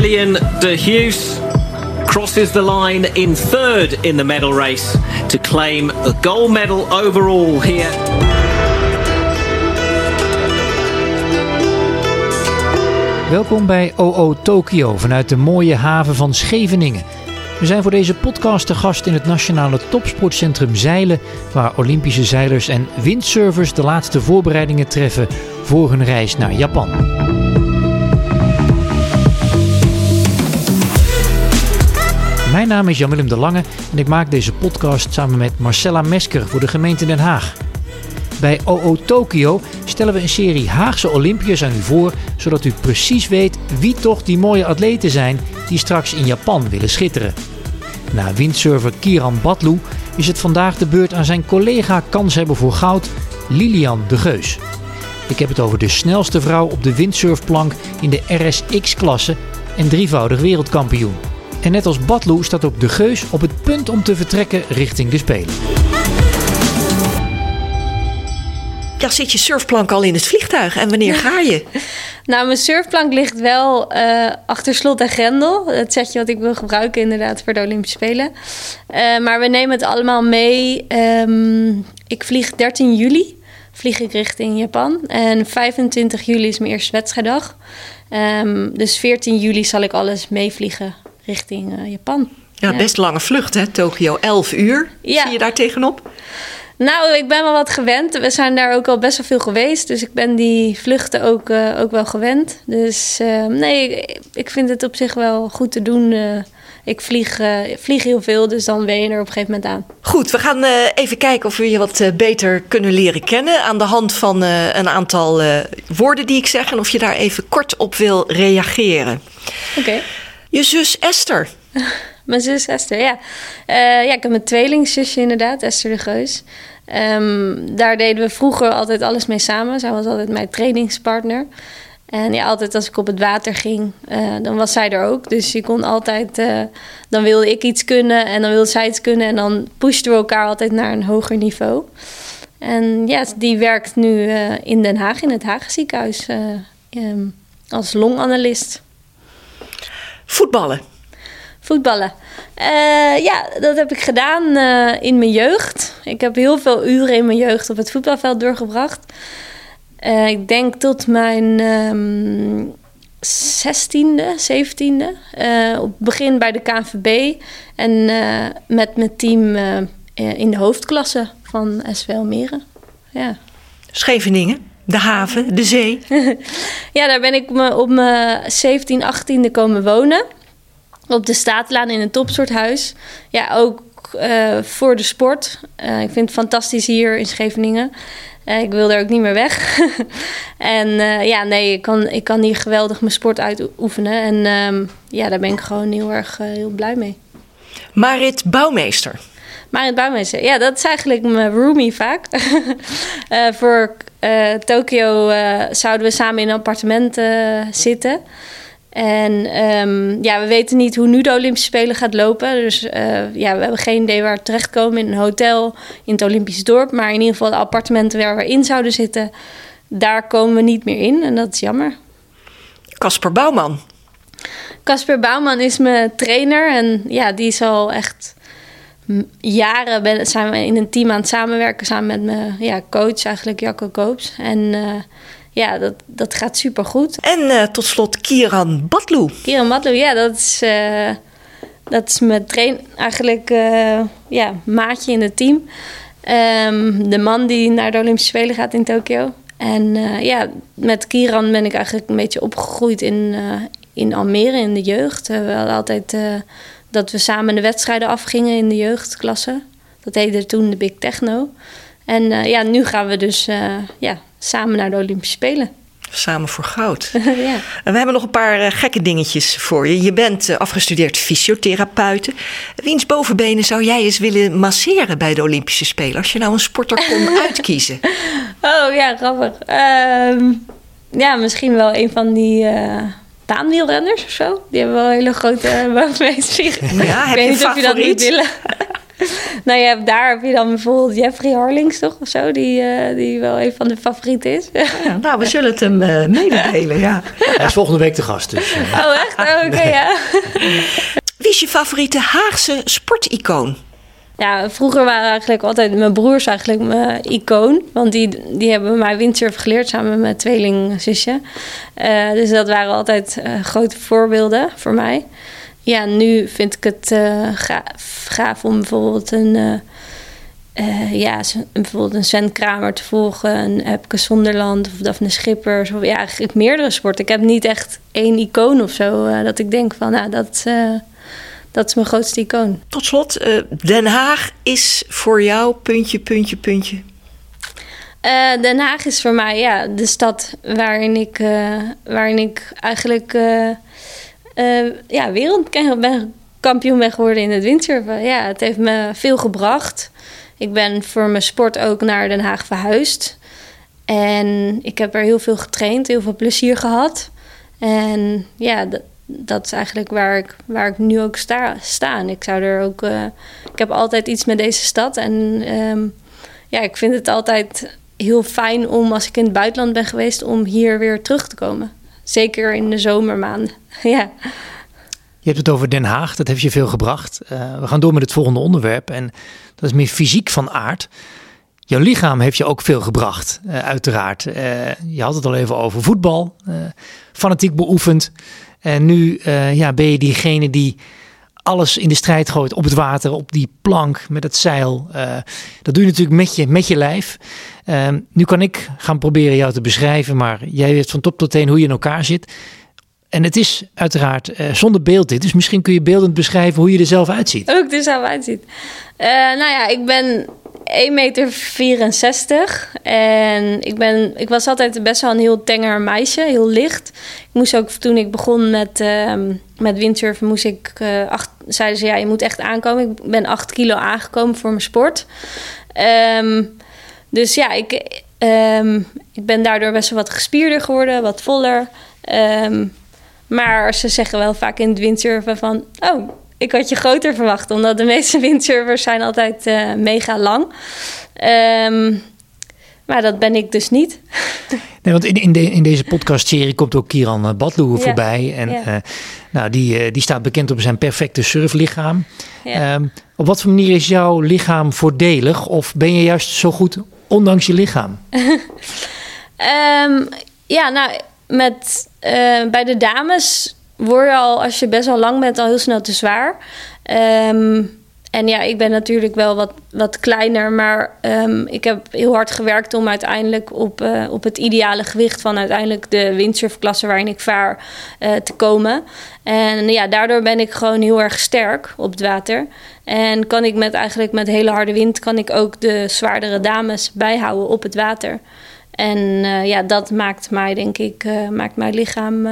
Lillian de Hughes crosses the line in third in the medal race to claim the gold medal overall here. Welkom bij OO Tokyo vanuit de mooie haven van Scheveningen. We zijn voor deze podcast te gast in het Nationale Topsportcentrum Zeilen, waar Olympische zeilers en windsurfers de laatste voorbereidingen treffen voor hun reis naar Japan. Naam is Jan-Willem de Lange en ik maak deze podcast samen met Marcella Mesker voor de gemeente Den Haag. Bij OO Tokyo stellen we een serie Haagse Olympiërs aan u voor, zodat u precies weet wie toch die mooie atleten zijn die straks in Japan willen schitteren. Na windsurfer Kiran Batlu is het vandaag de beurt aan zijn collega kanshebber voor goud, Lilian de Geus. Ik heb het over de snelste vrouw op de windsurfplank in de RSX-klasse en drievoudig wereldkampioen. En net als Batlu staat ook de Geus op het punt om te vertrekken richting de Spelen. Ja, zit je surfplank al in het vliegtuig en wanneer ga je? Nou, mijn surfplank ligt wel uh, achter slot en grendel. Het setje wat ik wil gebruiken inderdaad voor de Olympische Spelen. Uh, maar we nemen het allemaal mee. Um, ik vlieg 13 juli vlieg ik richting Japan. En 25 juli is mijn eerste wedstrijddag. Um, dus 14 juli zal ik alles meevliegen richting uh, Japan. Ja, best lange vlucht hè, Tokio. 11 uur. Ja. Zie je daar tegenop? Nou, ik ben wel wat gewend. We zijn daar ook al best wel veel geweest. Dus ik ben die vluchten ook, uh, ook wel gewend. Dus uh, nee, ik vind het op zich wel goed te doen. Uh, ik vlieg, vlieg heel veel, dus dan ben je er op een gegeven moment aan. Goed, we gaan even kijken of we je wat beter kunnen leren kennen. Aan de hand van een aantal woorden die ik zeg. En of je daar even kort op wil reageren. Oké. Okay. Je zus Esther. Mijn zus Esther, ja. Uh, ja, ik heb een tweelingzusje inderdaad, Esther de Geus. Um, daar deden we vroeger altijd alles mee samen. Zij was altijd mijn trainingspartner. En ja, altijd als ik op het water ging, uh, dan was zij er ook. Dus je kon altijd, uh, dan wilde ik iets kunnen en dan wilde zij iets kunnen. En dan pushten we elkaar altijd naar een hoger niveau. En ja, die werkt nu in Den Haag, in het Haag ziekenhuis, um, als longanalist. Voetballen. Voetballen. Uh, ja, dat heb ik gedaan uh, in mijn jeugd. Ik heb heel veel uren in mijn jeugd op het voetbalveld doorgebracht. Uh, ik denk tot mijn um, 16e, 17e. op het begin bij de KNVB. En met mijn team in de hoofdklasse van SW Almere. Ja. Scheveningen? De haven, de zee. ja, daar ben ik me op mijn 17, 18e komen wonen. Op de Staatlaan in een topsoorthuis. Ja, ook uh, voor de sport. Uh, ik vind het fantastisch hier in Scheveningen. Uh, ik wil er ook niet meer weg. en ja, nee, ik kan, ik kan hier geweldig mijn sport uitoefenen. En ehm, ja, daar ben ik gewoon heel erg heel blij mee. Marit Bouwmeester. Marit Bouwmeester, ja, dat is eigenlijk mijn roomie vaak. voor Tokio zouden we samen in een appartement zitten. En um, ja, we weten niet hoe nu de Olympische Spelen gaat lopen. Dus uh, ja, we hebben geen idee waar we terechtkomen in een hotel in het Olympisch dorp. Maar in ieder geval de appartementen waar we in zouden zitten, daar komen we niet meer in. En dat is jammer. Casper Bouwman. Casper Bouwman is mijn trainer. En ja, die is al echt jaren ben, zijn we in een team aan het samenwerken samen met mijn ja, coach, eigenlijk Jacco Koops. En uh, ja, dat, dat gaat super goed. En uh, tot slot Kieran Batlu. Kieran Batlu, ja, dat is, uh, dat is mijn train, eigenlijk ja, maatje in het team. Um, de man die naar de Olympische Spelen gaat in Tokio. En ja, met Kieran ben ik eigenlijk een beetje opgegroeid in, in Almere in de jeugd. We hadden altijd dat we samen de wedstrijden afgingen in de jeugdklasse. Dat heette toen de Big Techno. En ja, nu gaan we dus ja, samen naar de Olympische Spelen. Samen voor goud. ja. En we hebben nog een paar uh, gekke dingetjes voor je. Je bent afgestudeerd fysiotherapeute. Wiens bovenbenen zou jij eens willen masseren bij de Olympische Spelen? Als je nou een sporter kon uitkiezen. Oh ja, grappig. Uh, ja, misschien wel een van die baanwielrenners of zo. Die hebben wel hele grote bovenbenen. Ja, heb Ik weet je niet of je dat niet willen. nou ja, daar heb je dan bijvoorbeeld Jeffrey Harlings toch of zo, die, uh, die wel een van de favorieten is. ja, nou, we zullen het hem uh, mededelen, ja. Hij is volgende week de gast dus. Uh. Oh echt? Oh, oké, okay, ja. Wie is je favoriete Haagse sporticoon? Ja, vroeger waren eigenlijk altijd mijn broers eigenlijk mijn icoon. Want die, die hebben mij windsurf geleerd samen met mijn tweelingzusje. Uh, dus dat waren altijd uh, grote voorbeelden voor mij. Ja, nu vind ik het uh, gaaf, om bijvoorbeeld een... ja, bijvoorbeeld een Sven Kramer te volgen, een Epke Zonderland of Daphne Schippers. Of ja, eigenlijk meerdere sporten. Ik heb niet echt één icoon of zo dat ik denk van, nou, dat dat is mijn grootste icoon. Tot slot, uh, Den Haag is voor jou puntje, puntje, puntje. Uh, Den Haag is voor mij ja, de stad waarin ik, uh, waarin ik eigenlijk ja, wereldkampioen ben geworden in het windsurfen. Ja, het heeft me veel gebracht. Ik ben voor mijn sport ook naar Den Haag verhuisd. En ik heb er heel veel getraind, heel veel plezier gehad. En ja, dat is eigenlijk waar ik, waar ik nu ook sta. sta. ik zou er ook. Uh, ik heb altijd iets met deze stad. En um, ja, ik vind het altijd heel fijn om als ik in het buitenland ben geweest, om hier weer terug te komen. Zeker in de zomermaanden. ja. Je hebt het over Den Haag, dat heeft je veel gebracht. Uh, we gaan door met het volgende onderwerp. En dat is meer fysiek van aard. Jouw lichaam heeft je ook veel gebracht, uh, uiteraard. je had het al even over voetbal, fanatiek beoefend. En nu uh, ja, ben je diegene die alles in de strijd gooit op het water, op die plank met het zeil. Uh, dat doe je natuurlijk met je, met je lijf. Uh, nu kan ik gaan proberen jou te beschrijven, maar jij weet van top tot teen hoe je in elkaar zit. En het is uiteraard zonder beeld dit, dus misschien kun je beeldend beschrijven hoe je er zelf uitziet. Ook er zelf uitziet. nou ja, ik ben 1,64 meter. En ik, ben, ik was altijd best wel een heel tenger meisje, heel licht. Ik moest ook toen ik begon met, uh, met windsurfen, moest ik, uh, acht, zeiden ze ja, je moet echt aankomen. Ik ben 8 kilo aangekomen voor mijn sport. Um, dus ja, ik, um, ik ben daardoor best wel wat gespierder geworden, wat voller. Maar ze zeggen wel vaak in het windsurfen van... oh, ik had je groter verwacht, omdat de meeste windsurfers zijn altijd uh, mega lang. Um, maar dat ben ik dus niet. Nee, want in, in, de, in deze podcastserie komt ook Kieran eh, Badloe ja. voorbij. En ja. uh, nou, die, uh, die staat bekend op zijn perfecte surflichaam. Ja. Um, op wat voor manier is jouw lichaam voordelig? Of ben je juist zo goed ondanks je lichaam? um, ja, nou, met, bij de dames word je al, als je best wel lang bent, al heel snel te zwaar. Um, en ja, ik ben natuurlijk wel wat, wat kleiner, maar um, ik heb heel hard gewerkt om uiteindelijk op, uh, op het ideale gewicht van uiteindelijk de windsurfklasse waarin ik vaar uh, te komen. En ja, daardoor ben ik gewoon heel erg sterk op het water. En kan ik met eigenlijk met hele harde wind kan ik ook de zwaardere dames bijhouden op het water. En uh, ja, dat maakt mij, denk ik, maakt mijn lichaam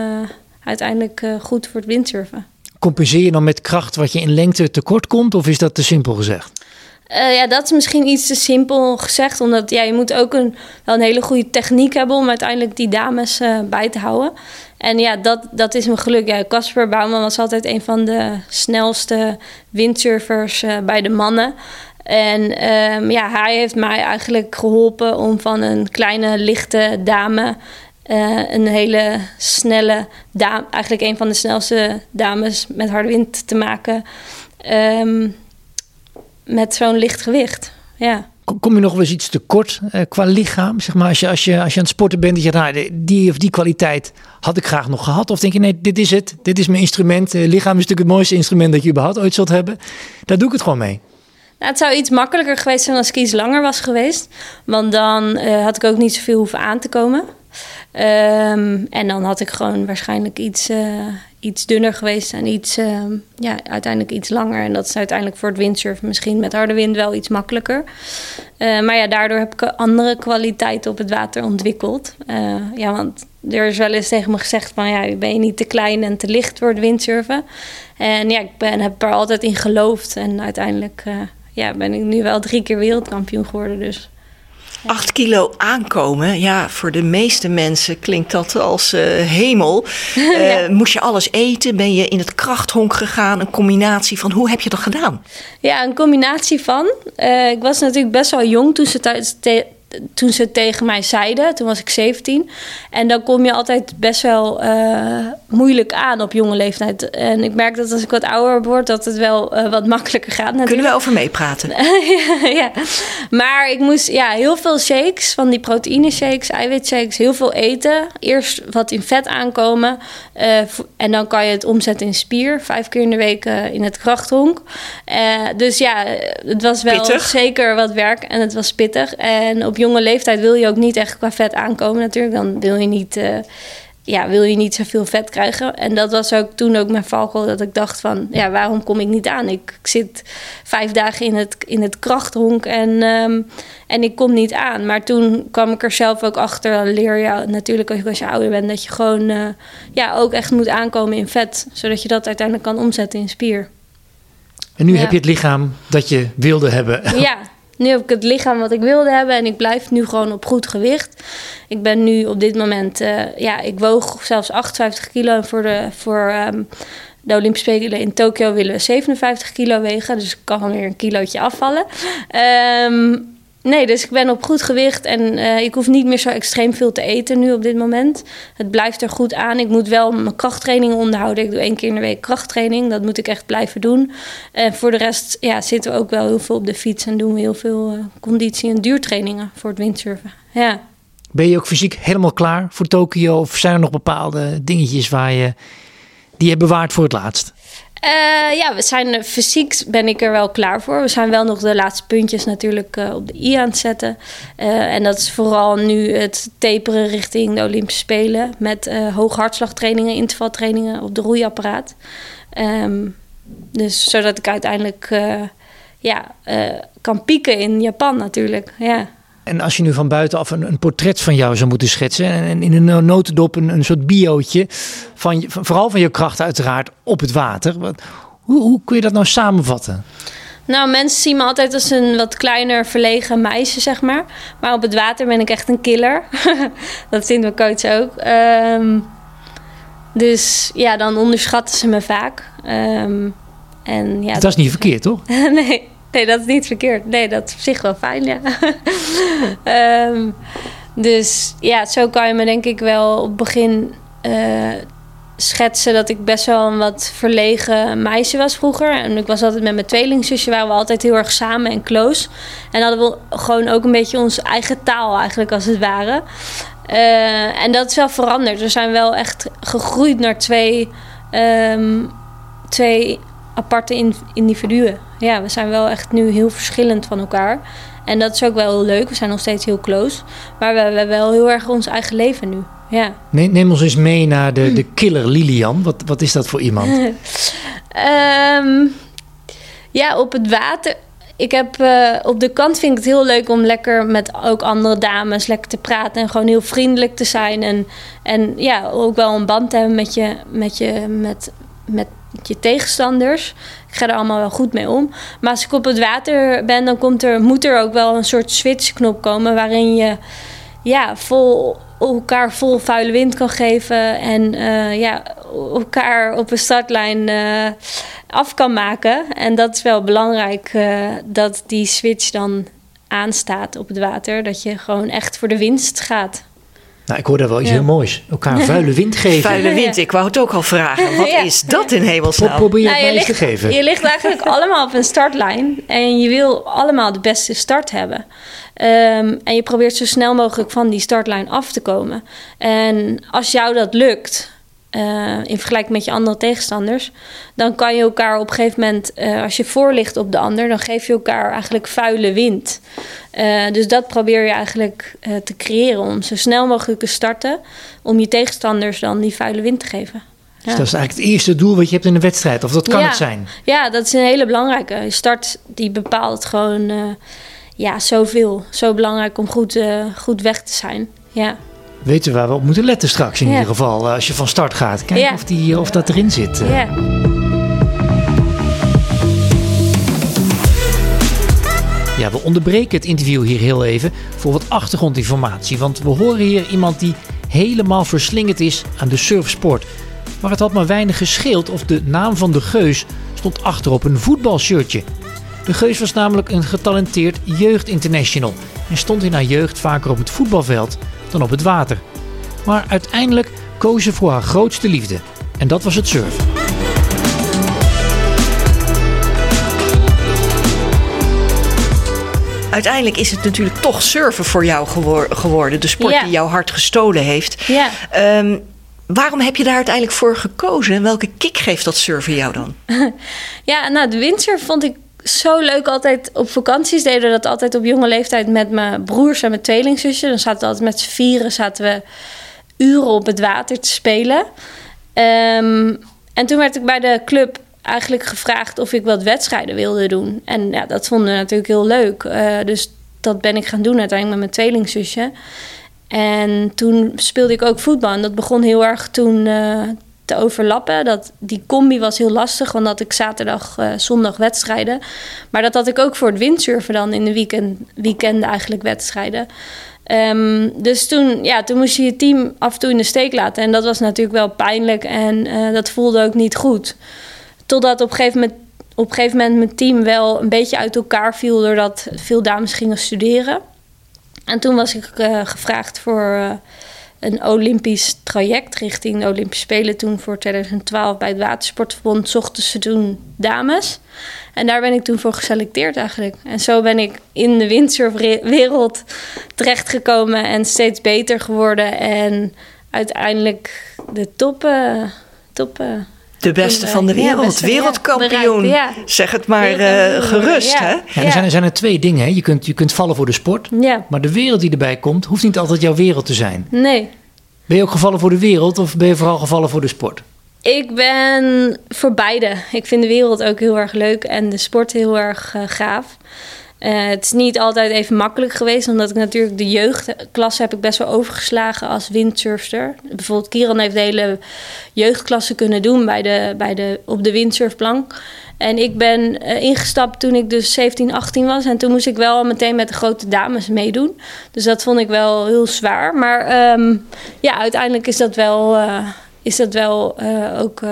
uiteindelijk uh, goed voor het windsurfen. Compenseer je dan met kracht wat je in lengte tekort komt, of is dat te simpel gezegd? Uh, ja, dat is misschien iets te simpel gezegd. Omdat ja, je moet ook een, wel een hele goede techniek hebben om uiteindelijk die dames uh, bij te houden. En ja, dat, dat is mijn geluk. Ja, Casper Bouwman was altijd een van de snelste windsurfers uh, bij de mannen. En um, ja, hij heeft mij eigenlijk geholpen om van een kleine, lichte dame uh, een hele snelle dame, eigenlijk een van de snelste dames met harde wind te maken. Um, met zo'n licht gewicht. Ja. Kom je nog wel eens iets tekort uh, qua lichaam? Zeg maar, als, je, als, je, als je aan het sporten bent, dat je nou, die of die kwaliteit had ik graag nog gehad. Of denk je, nee, dit is het. Dit is mijn instrument. Uh, lichaam is natuurlijk het mooiste instrument dat je überhaupt ooit zult hebben. Daar doe ik het gewoon mee. Nou, het zou iets makkelijker geweest zijn als ik iets langer was geweest. Want dan uh, had ik ook niet zoveel hoeven aan te komen. Um, en dan had ik gewoon waarschijnlijk iets, uh, iets dunner geweest en iets, uh, ja, uiteindelijk iets langer. En dat is uiteindelijk voor het windsurfen misschien met harde wind wel iets makkelijker. Uh, maar ja, daardoor heb ik andere kwaliteiten op het water ontwikkeld. ja, want er is wel eens tegen me gezegd van ja, ben je niet te klein en te licht voor het windsurfen. En ja, ik ben, heb er altijd in geloofd. En uiteindelijk ja, ben ik nu wel drie keer wereldkampioen geworden. Dus 8 kilo aankomen, ja, voor de meeste mensen klinkt dat als uh, hemel. Uh, ja. Moest je alles eten? Ben je in het krachthonk gegaan? Een combinatie van, hoe heb je dat gedaan? Ja, een combinatie van. Uh, ik was natuurlijk best wel jong toen ze toen ze tegen mij zeiden, toen was ik 17. En dan kom je altijd best wel uh, moeilijk aan op jonge leeftijd. En ik merk dat als ik wat ouder word, dat het wel uh, wat makkelijker gaat. Natuurlijk. Kunnen we over meepraten? ja, ja, maar ik moest ja, heel veel shakes, van die proteïne shakes, eiwitshakes, heel veel eten. Eerst wat in vet aankomen. Uh, en dan kan je het omzetten in spier. Vijf keer in de week in het krachthonk. dus ja, het was wel pittig. zeker wat werk en het was pittig. En op jonge leeftijd wil je ook niet echt qua vet aankomen natuurlijk. Dan wil je niet, uh, ja, wil je niet zoveel vet krijgen. En dat was ook toen ook mijn valkuil dat ik dacht van... ja, waarom kom ik niet aan? Ik, ik zit vijf dagen in het, in het krachthonk en, um, en ik kom niet aan. Maar toen kwam ik er zelf ook achter. Leer je natuurlijk als je, als je ouder bent... dat je gewoon uh, ja, ook echt moet aankomen in vet. Zodat je dat uiteindelijk kan omzetten in spier. En nu ja. heb je het lichaam dat je wilde hebben. Ja, nu heb ik het lichaam wat ik wilde hebben en ik blijf nu gewoon op goed gewicht. Ik ben nu op dit moment, uh, ja, ik woog zelfs 58 kilo. En voor de, voor, um, de Olympische Spelen in Tokio willen we 57 kilo wegen. Dus ik kan weer een kilootje afvallen. Um, Nee, dus ik ben op goed gewicht en uh, ik hoef niet meer zo extreem veel te eten nu op dit moment. Het blijft er goed aan. Ik moet wel mijn krachttraining onderhouden. Ik doe één keer in de week krachttraining. Dat moet ik echt blijven doen. En voor de rest ja, zitten we ook wel heel veel op de fiets en doen we heel veel uh, conditie- en duurtrainingen voor het windsurfen. Ja. Ben je ook fysiek helemaal klaar voor Tokio? Of zijn er nog bepaalde dingetjes waar je die je bewaart voor het laatst? Uh, ja, we zijn fysiek ben ik er wel klaar voor. We zijn wel nog de laatste puntjes natuurlijk uh, op de i aan het zetten. En dat is vooral nu het taperen richting de Olympische Spelen. Met hoge hartslagtrainingen, intervaltrainingen op de roeiapparaat. Um, dus zodat ik uiteindelijk ja, kan pieken in Japan natuurlijk. Ja. En als je nu van buitenaf een, een portret van jou zou moeten schetsen. En in een notendop een, een soort biootje. Van, van, vooral van je kracht uiteraard op het water. Wat, hoe, hoe kun je dat nou samenvatten? Nou, mensen zien me altijd als een wat kleiner, verlegen meisje, zeg maar. Maar op het water ben ik echt een killer. dat vindt mijn coach ook. Um, dus ja, dan onderschatten ze me vaak. Um, en, ja, dat is niet verkeerd, toch? nee. Nee, dat is niet verkeerd. Nee, dat is op zich wel fijn, ja. um, dus ja, zo kan je me denk ik wel op het begin uh, schetsen dat ik best wel een wat verlegen meisje was vroeger. En ik was altijd met mijn tweelingzusje, waren we altijd heel erg samen en close. En hadden we gewoon ook een beetje onze eigen taal eigenlijk als het ware. Uh, en dat is wel veranderd. We zijn wel echt gegroeid naar twee, um, twee aparte individuen. Ja, we zijn wel echt nu heel verschillend van elkaar. En dat is ook wel heel leuk. We zijn nog steeds heel close. Maar we hebben wel heel erg ons eigen leven nu. Ja. Neem, neem ons eens mee naar de, de killer Lilian. Wat, wat is dat voor iemand? um, ja, op het water. Ik heb uh, op de kant vind ik het heel leuk om lekker met ook andere dames lekker te praten en gewoon heel vriendelijk te zijn. En, en ja, ook wel een band te hebben met je, met je, met, met je tegenstanders. Ik ga er allemaal wel goed mee om. Maar als ik op het water ben, dan komt er, moet er ook wel een soort switchknop komen waarin je ja, vol, elkaar vol vuile wind kan geven en uh, ja, elkaar op een startlijn uh, af kan maken. En dat is wel belangrijk uh, dat die switch dan aanstaat op het water. Dat je gewoon echt voor de winst gaat. Nou, ik hoor daar wel iets ja. heel moois. Elkaar vuile wind geven. Vuile wind, ik wou het ook al vragen. Wat ja. is dat in hemelsnaam? Probeer nou, het mij te geven. Je ligt eigenlijk allemaal op een startlijn. En je wil allemaal de beste start hebben. Um, en je probeert zo snel mogelijk van die startlijn af te komen. En als jou dat lukt... Uh, in vergelijking met je andere tegenstanders, dan kan je elkaar op een gegeven moment, uh, als je voor ligt op de ander, dan geef je elkaar eigenlijk vuile wind. Uh, dus dat probeer je eigenlijk te creëren om zo snel mogelijk te starten, om je tegenstanders dan die vuile wind te geven. Ja. Dus dat is eigenlijk het eerste doel wat je hebt in de wedstrijd, of dat kan ja. het zijn? Ja, dat is een hele belangrijke. Je start die bepaalt gewoon ja, zoveel. Zo belangrijk om goed, goed weg te zijn. Ja weten we waar we op moeten letten straks in ieder geval. Als je van start gaat. Kijk of, die, of dat erin zit. Ja. Ja, Ja, we onderbreken het interview hier heel even voor wat achtergrondinformatie. Want we horen hier iemand die helemaal verslingerd is aan de surfsport. Maar het had maar weinig gescheeld of de naam van de Geus stond achter op een voetbalshirtje. De Geus was namelijk een getalenteerd jeugdinternational en stond in haar jeugd vaker op het voetbalveld dan op het water. Maar uiteindelijk koos ze voor haar grootste liefde en dat was het surfen. Uiteindelijk is het natuurlijk toch surfen voor jou geworden. De sport Ja. die jouw hart gestolen heeft. Ja. Ehm, waarom heb je daar uiteindelijk voor gekozen? En welke kick geeft dat surfen jou dan? Ja, nou, de windsurf vond ik zo leuk altijd. Op vakanties deden we dat altijd op jonge leeftijd met mijn broers en mijn tweelingzusje. Dan zaten we altijd met z'n vieren zaten we uren op het water te spelen. Ehm, en toen werd ik bij de club eigenlijk gevraagd of ik wat wedstrijden wilde doen. En ja, dat vonden we natuurlijk heel leuk. Eh, dus dat ben ik gaan doen uiteindelijk met mijn tweelingzusje. En toen speelde ik ook voetbal. En dat begon heel erg toen eh, te overlappen. Dat, die combi was heel lastig, want dat ik zaterdag, eh, zondag wedstrijden. Maar dat had ik ook voor het windsurfen dan in de weekend, weekenden eigenlijk wedstrijden. Ehm, dus toen, ja, toen moest je je team af en toe in de steek laten. En dat was natuurlijk wel pijnlijk en eh, dat voelde ook niet goed. Totdat op een gegeven moment op een gegeven moment mijn team wel een beetje uit elkaar viel doordat veel dames gingen studeren. En toen was ik eh, gevraagd voor een Olympisch traject richting de Olympische Spelen. Toen voor 2012 bij het Watersportverbond zochten ze toen dames. En daar ben ik toen voor geselecteerd eigenlijk. En zo ben ik in de windsurfwereld terechtgekomen en steeds beter geworden. En uiteindelijk de top... eh, top eh, De beste van de wereld. beste, ja, Wereldkampioen. bereikt, ja. Zeg het maar eh, Wereldkampioen, gerust, ja. hè? Ja, er, zijn, er zijn er twee dingen. Hè. Je, kunt, je kunt vallen voor de sport, ja, maar de wereld die erbij komt hoeft niet altijd jouw wereld te zijn. nee. Ben je ook gevallen voor de wereld of ben je vooral gevallen voor de sport? Ik ben voor beide. Ik vind de wereld ook heel erg leuk en de sport heel erg eh, gaaf. Eh, het is niet altijd even makkelijk geweest, omdat ik natuurlijk de jeugdklasse heb ik best wel overgeslagen als windsurfster. Bijvoorbeeld Kieran heeft de hele jeugdklasse kunnen doen bij de, bij de, op de windsurfplank. En ik ben eh, ingestapt toen ik dus 17, 18 was. En toen moest ik wel meteen met de grote dames meedoen. Dus dat vond ik wel heel zwaar. Maar ehm, ja, uiteindelijk is dat wel, eh, is dat wel ook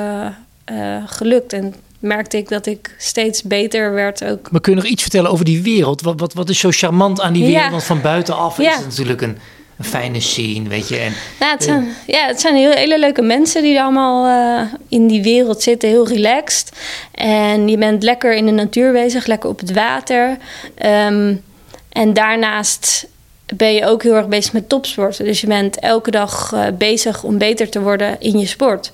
gelukt. En merkte ik dat ik steeds beter werd ook. Maar kun je nog iets vertellen over die wereld? Wat, wat, wat is zo charmant aan die Ja. wereld? Want van buitenaf is het natuurlijk een, een fijne scene, weet je. En Nou, het zijn, ja, het zijn heel, hele leuke mensen die allemaal eh, in die wereld zitten. Heel relaxed. En je bent lekker in de natuur bezig, lekker op het water. Ehm, en daarnaast ben je ook heel erg bezig met topsporten. Dus je bent elke dag eh, bezig om beter te worden in je sport.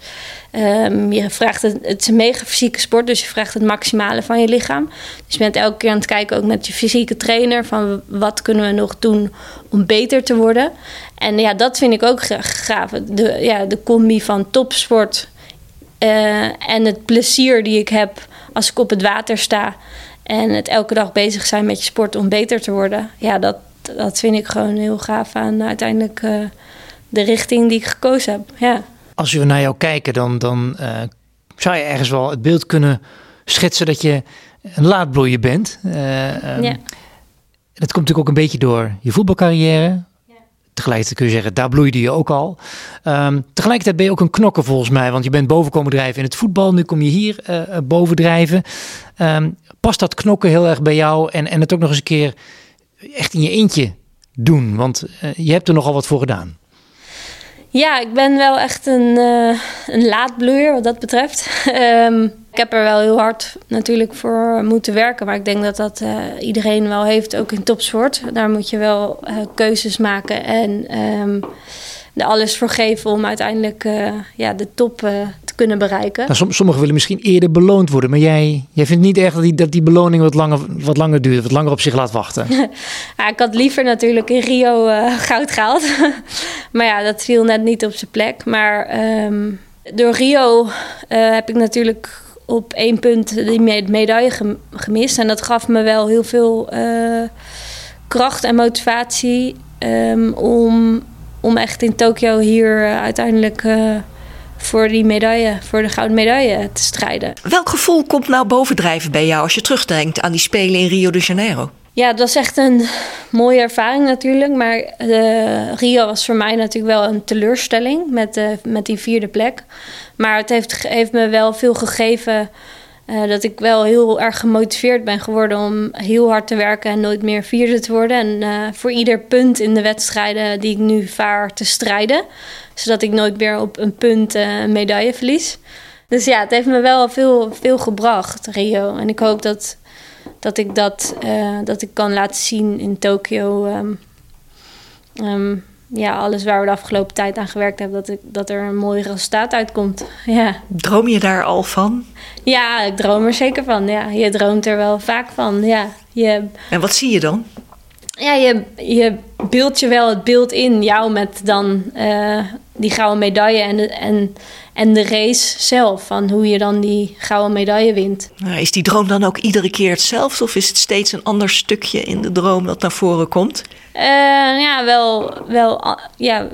Ehm, je vraagt het, het is een mega fysieke sport, dus je vraagt het maximale van je lichaam. Dus je bent elke keer aan het kijken, ook met je fysieke trainer, van wat kunnen we nog doen om beter te worden. En ja, dat vind ik ook gaaf. De, ja, de combi van topsport eh, en het plezier die ik heb als ik op het water sta. En het elke dag bezig zijn met je sport om beter te worden. Ja, dat, dat vind ik gewoon heel gaaf aan uiteindelijk eh, de richting die ik gekozen heb. Ja. als we naar jou kijken, dan, dan eh, zou je ergens wel het beeld kunnen schetsen dat je een laadbloeier bent. Eh, ehm, Ja. Dat komt natuurlijk ook een beetje door je voetbalcarrière. Tegelijkertijd kun je zeggen, daar bloeide je ook al. Ehm, tegelijkertijd ben je ook een knokker volgens mij. Want je bent boven komen drijven in het voetbal. Nu kom je hier boven drijven. Ehm, past dat knokken heel erg bij jou? En, en het ook nog eens een keer echt in je eentje doen? Want eh, je hebt er nogal wat voor gedaan. Ja, ik ben wel echt een, eh een laadbloeier wat dat betreft. Ehm, ik heb er wel heel hard natuurlijk voor moeten werken. Maar ik denk dat dat eh, iedereen wel heeft, ook in topsport. Daar moet je wel keuzes maken en ehm, alles voor geven om uiteindelijk ja, de top te kunnen bereiken. Nou, som- sommigen willen misschien eerder beloond worden. Maar jij, jij vindt niet echt dat die, dat die beloning wat langer, wat langer duurt. Wat langer op zich laat wachten. Ja, ik had liever natuurlijk in Rio eh, goud gehaald. maar ja, dat viel net niet op zijn plek. Maar ehm, door Rio eh, heb ik natuurlijk op één punt die me- medaille gem- gemist. En dat gaf me wel heel veel eh, kracht en motivatie ehm, om, om echt in Tokio hier uiteindelijk voor die medaille, voor de gouden medaille te strijden. Welk gevoel komt nou bovendrijven bij jou als je terugdenkt aan die Spelen in Rio de Janeiro? Ja, het was echt een mooie ervaring natuurlijk. Maar uh, Rio was voor mij natuurlijk wel een teleurstelling met, uh, met die vierde plek. Maar het heeft, heeft me wel veel gegeven uh, dat ik wel heel erg gemotiveerd ben geworden om heel hard te werken en nooit meer vierde te worden. En uh, voor ieder punt in de wedstrijden die ik nu vaar te strijden. Zodat ik nooit meer op een punt een medaille verlies. Dus ja, het heeft me wel veel, veel gebracht, Rio. En ik hoop dat, dat ik dat, dat ik kan laten zien in Tokio. Um, um, ja, alles waar we de afgelopen tijd aan gewerkt hebben, dat, ik, dat er een mooi resultaat uitkomt. Ja. Droom je daar al van? Ja, ik droom er zeker van. Ja. Je droomt er wel vaak van. Ja. Je, en wat zie je dan? Ja, je, je beeldt je wel het beeld in jou met dan uh, die gouden medaille en de, en, en de race zelf. Van hoe je dan die gouden medaille wint. Nou, is die droom dan ook iedere keer hetzelfde? Of is het steeds een ander stukje in de droom dat naar voren komt? Uh, ja, wel. wel ja,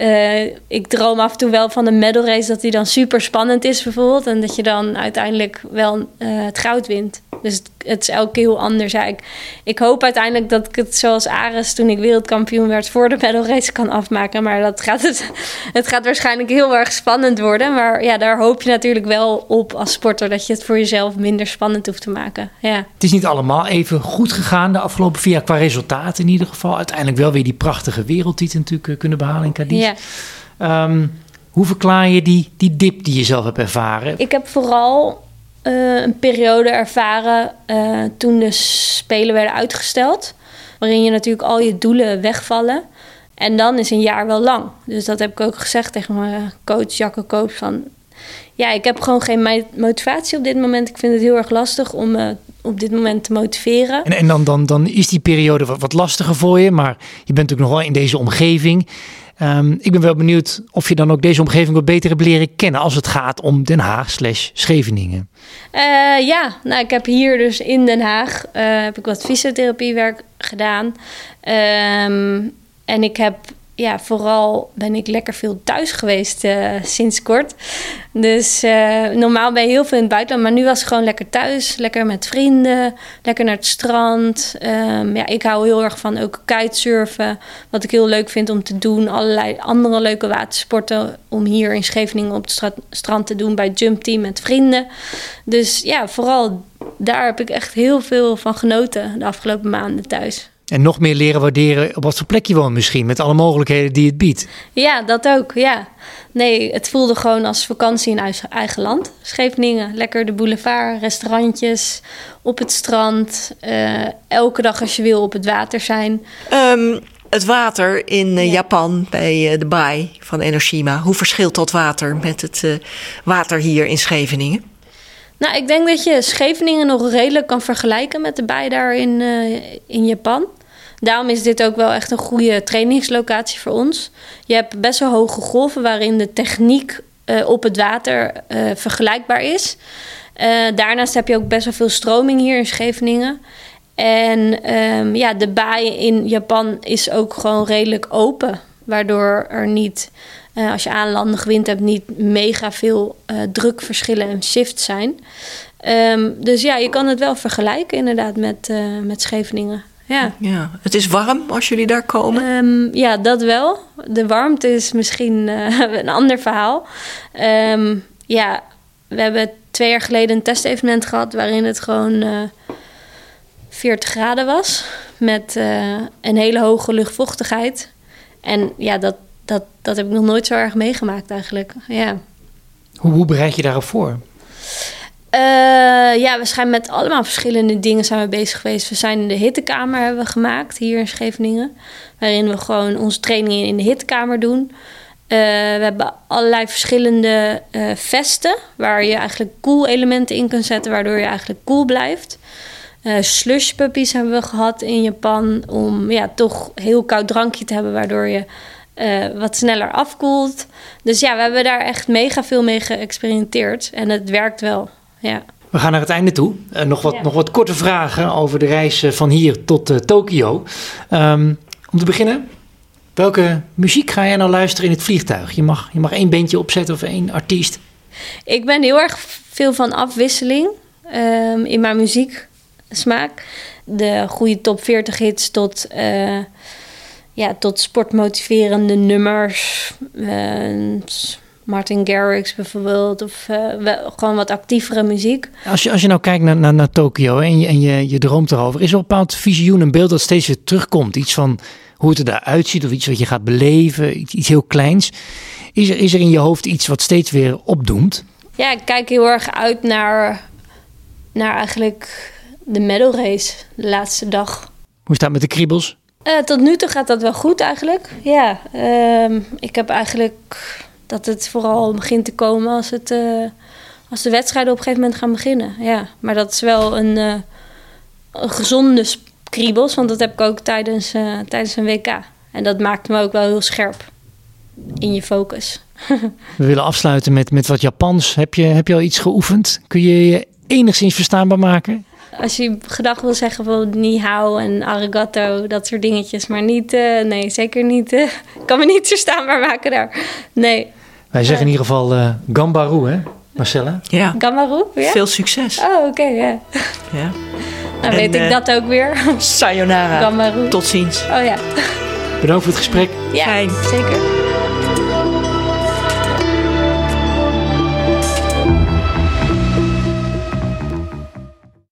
uh, ik droom af en toe wel van een medal race dat die dan super spannend is bijvoorbeeld. En dat je dan uiteindelijk wel uh, het goud wint. Dus het, het, is elke keer heel anders. Ja, ik, ik, hoop uiteindelijk dat ik het zoals Ares toen ik wereldkampioen werd voor de medal race kan afmaken. Maar dat gaat het, het gaat waarschijnlijk heel erg spannend worden. Maar ja, daar hoop je natuurlijk wel op als sporter dat je het voor jezelf minder spannend hoeft te maken. Ja. Het is niet allemaal even goed gegaan de afgelopen vier jaar qua resultaten in ieder geval. Uiteindelijk wel weer die prachtige wereldtitel natuurlijk kunnen behalen in Cadiz. Ja. Um, hoe verklaar je die, die dip die je zelf hebt ervaren? Ik heb vooral uh, een periode ervaren uh, toen de Spelen werden uitgesteld. Waarin je natuurlijk al je doelen wegvallen. En dan is een jaar wel lang. Dus dat heb ik ook gezegd tegen mijn coach Jacco Koops. Van, ja, ik heb gewoon geen motivatie op dit moment. Ik vind het heel erg lastig om me op dit moment te motiveren. En, en dan, dan, dan is die periode wat, wat lastiger voor je. Maar je bent natuurlijk nog wel in deze omgeving. Um, ik ben wel benieuwd of je dan ook deze omgeving wat beter hebt leren kennen als het gaat om Den Haag slash Scheveningen. Uh, ja, nou ik heb hier dus in Den Haag uh, heb ik wat fysiotherapiewerk gedaan. Um, en ik heb ja, vooral ben ik lekker veel thuis geweest uh, sinds kort. Dus uh, normaal ben je heel veel in het buitenland, maar nu was ik gewoon lekker thuis. Lekker met vrienden, lekker naar het strand. Um, ja, ik hou heel erg van ook kitesurfen, wat ik heel leuk vind om te doen. Allerlei andere leuke watersporten om hier in Scheveningen op het strand te doen bij Jump Team met vrienden. Dus ja, vooral daar heb ik echt heel veel van genoten de afgelopen maanden thuis. En nog meer leren waarderen op wat voor plek je woont misschien. Met alle mogelijkheden die het biedt. Ja, dat ook. Ja. Nee, het voelde gewoon als vakantie in eigen land. Scheveningen, lekker de boulevard, restaurantjes, op het strand. Uh, elke dag als je wil op het water zijn. Um, het water in uh, ja. Japan bij uh, de baai van Enoshima. Hoe verschilt dat water met het water hier in Scheveningen? Nou, ik denk dat je Scheveningen nog redelijk kan vergelijken met de baai daar in, in Japan. Daarom is dit ook wel echt een goede trainingslocatie voor ons. Je hebt best wel hoge golven waarin de techniek uh, op het water uh, vergelijkbaar is. Uh, daarnaast heb je ook best wel veel stroming hier in Scheveningen. En um, ja, de baai in Japan is ook gewoon redelijk open. Waardoor er niet, als je aanlandig wind hebt, niet mega veel drukverschillen en shifts zijn. Um, dus ja, je kan het wel vergelijken inderdaad met, met Scheveningen. Ja. ja. Het is warm als jullie daar komen? Um, ja, dat wel. De warmte is misschien uh, een ander verhaal. Um, ja, we hebben twee jaar geleden een testevenement gehad waarin het gewoon uh, eh, 40 graden was. Met uh, een hele hoge luchtvochtigheid. En ja, dat, dat, dat heb ik nog nooit zo erg meegemaakt eigenlijk. Ja. Hoe, hoe bereid je daarop voor? Uh, ja, we zijn met allemaal verschillende dingen zijn we bezig geweest. We zijn in de hittekamer hebben we gemaakt hier in Scheveningen. Waarin we gewoon onze trainingen in de hittekamer doen. Uh, we hebben allerlei verschillende uh, vesten. Waar je eigenlijk cool elementen in kunt zetten. Waardoor je eigenlijk cool blijft. slush puppies hebben we gehad in Japan. Om ja, toch heel koud drankje te hebben. Waardoor je wat sneller afkoelt. Dus ja, we hebben daar echt mega veel mee geëxperimenteerd. En het werkt wel ja. We gaan naar het einde toe. Uh, nog, wat, nog wat korte vragen over de reis eh, van hier tot uh, Tokio. Um, om te beginnen, welke muziek ga jij nou luisteren in het vliegtuig? Je mag, je mag één bandje opzetten of één artiest. Ik ben heel erg veel van afwisseling um, in mijn muzieksmaak. de goede top 40 hits tot, uh, ja, tot sportmotiverende nummers. Martin Garrix bijvoorbeeld, of uh, gewoon wat actievere muziek. Als je, als je nou kijkt naar, naar, naar Tokio en, je, en je, je droomt erover, is er een bepaald visioen, een beeld dat steeds weer terugkomt? Iets van hoe het eruit ziet of iets wat je gaat beleven, iets, iets heel kleins. Is er, is er in je hoofd iets wat steeds weer opdoemt? Ja, ik kijk heel erg uit naar, naar eigenlijk de medal race, de laatste dag. Hoe staat het met de kriebels? Uh, tot nu toe gaat dat wel goed eigenlijk. Ja, uh, ik heb eigenlijk dat het vooral begint te komen als, het, uh, als de wedstrijden op een gegeven moment gaan beginnen. Ja, maar dat is wel een, uh, een gezonde kriebels, want dat heb ik ook tijdens, tijdens een WK. En dat maakt me ook wel heel scherp in je focus. We willen afsluiten met, met wat Japans. Heb je, heb je al iets geoefend? Kun je je enigszins verstaanbaar maken? Als je gedag wil zeggen van ni hao en arigato, dat soort dingetjes. Maar niet, uh, nee, zeker niet. Uh, kan me niet verstaanbaar maken daar. Nee. Wij zeggen in ieder geval uh, gambaru, hè, Marcella? Ja. Gambaru, ja? Veel succes. Oh, oké, okay, ja. ja. Nou weet ik dat ook weer. Sayonara. Gambaru. Tot ziens. Oh ja. Bedankt voor het gesprek. Ja, Fijn. zeker.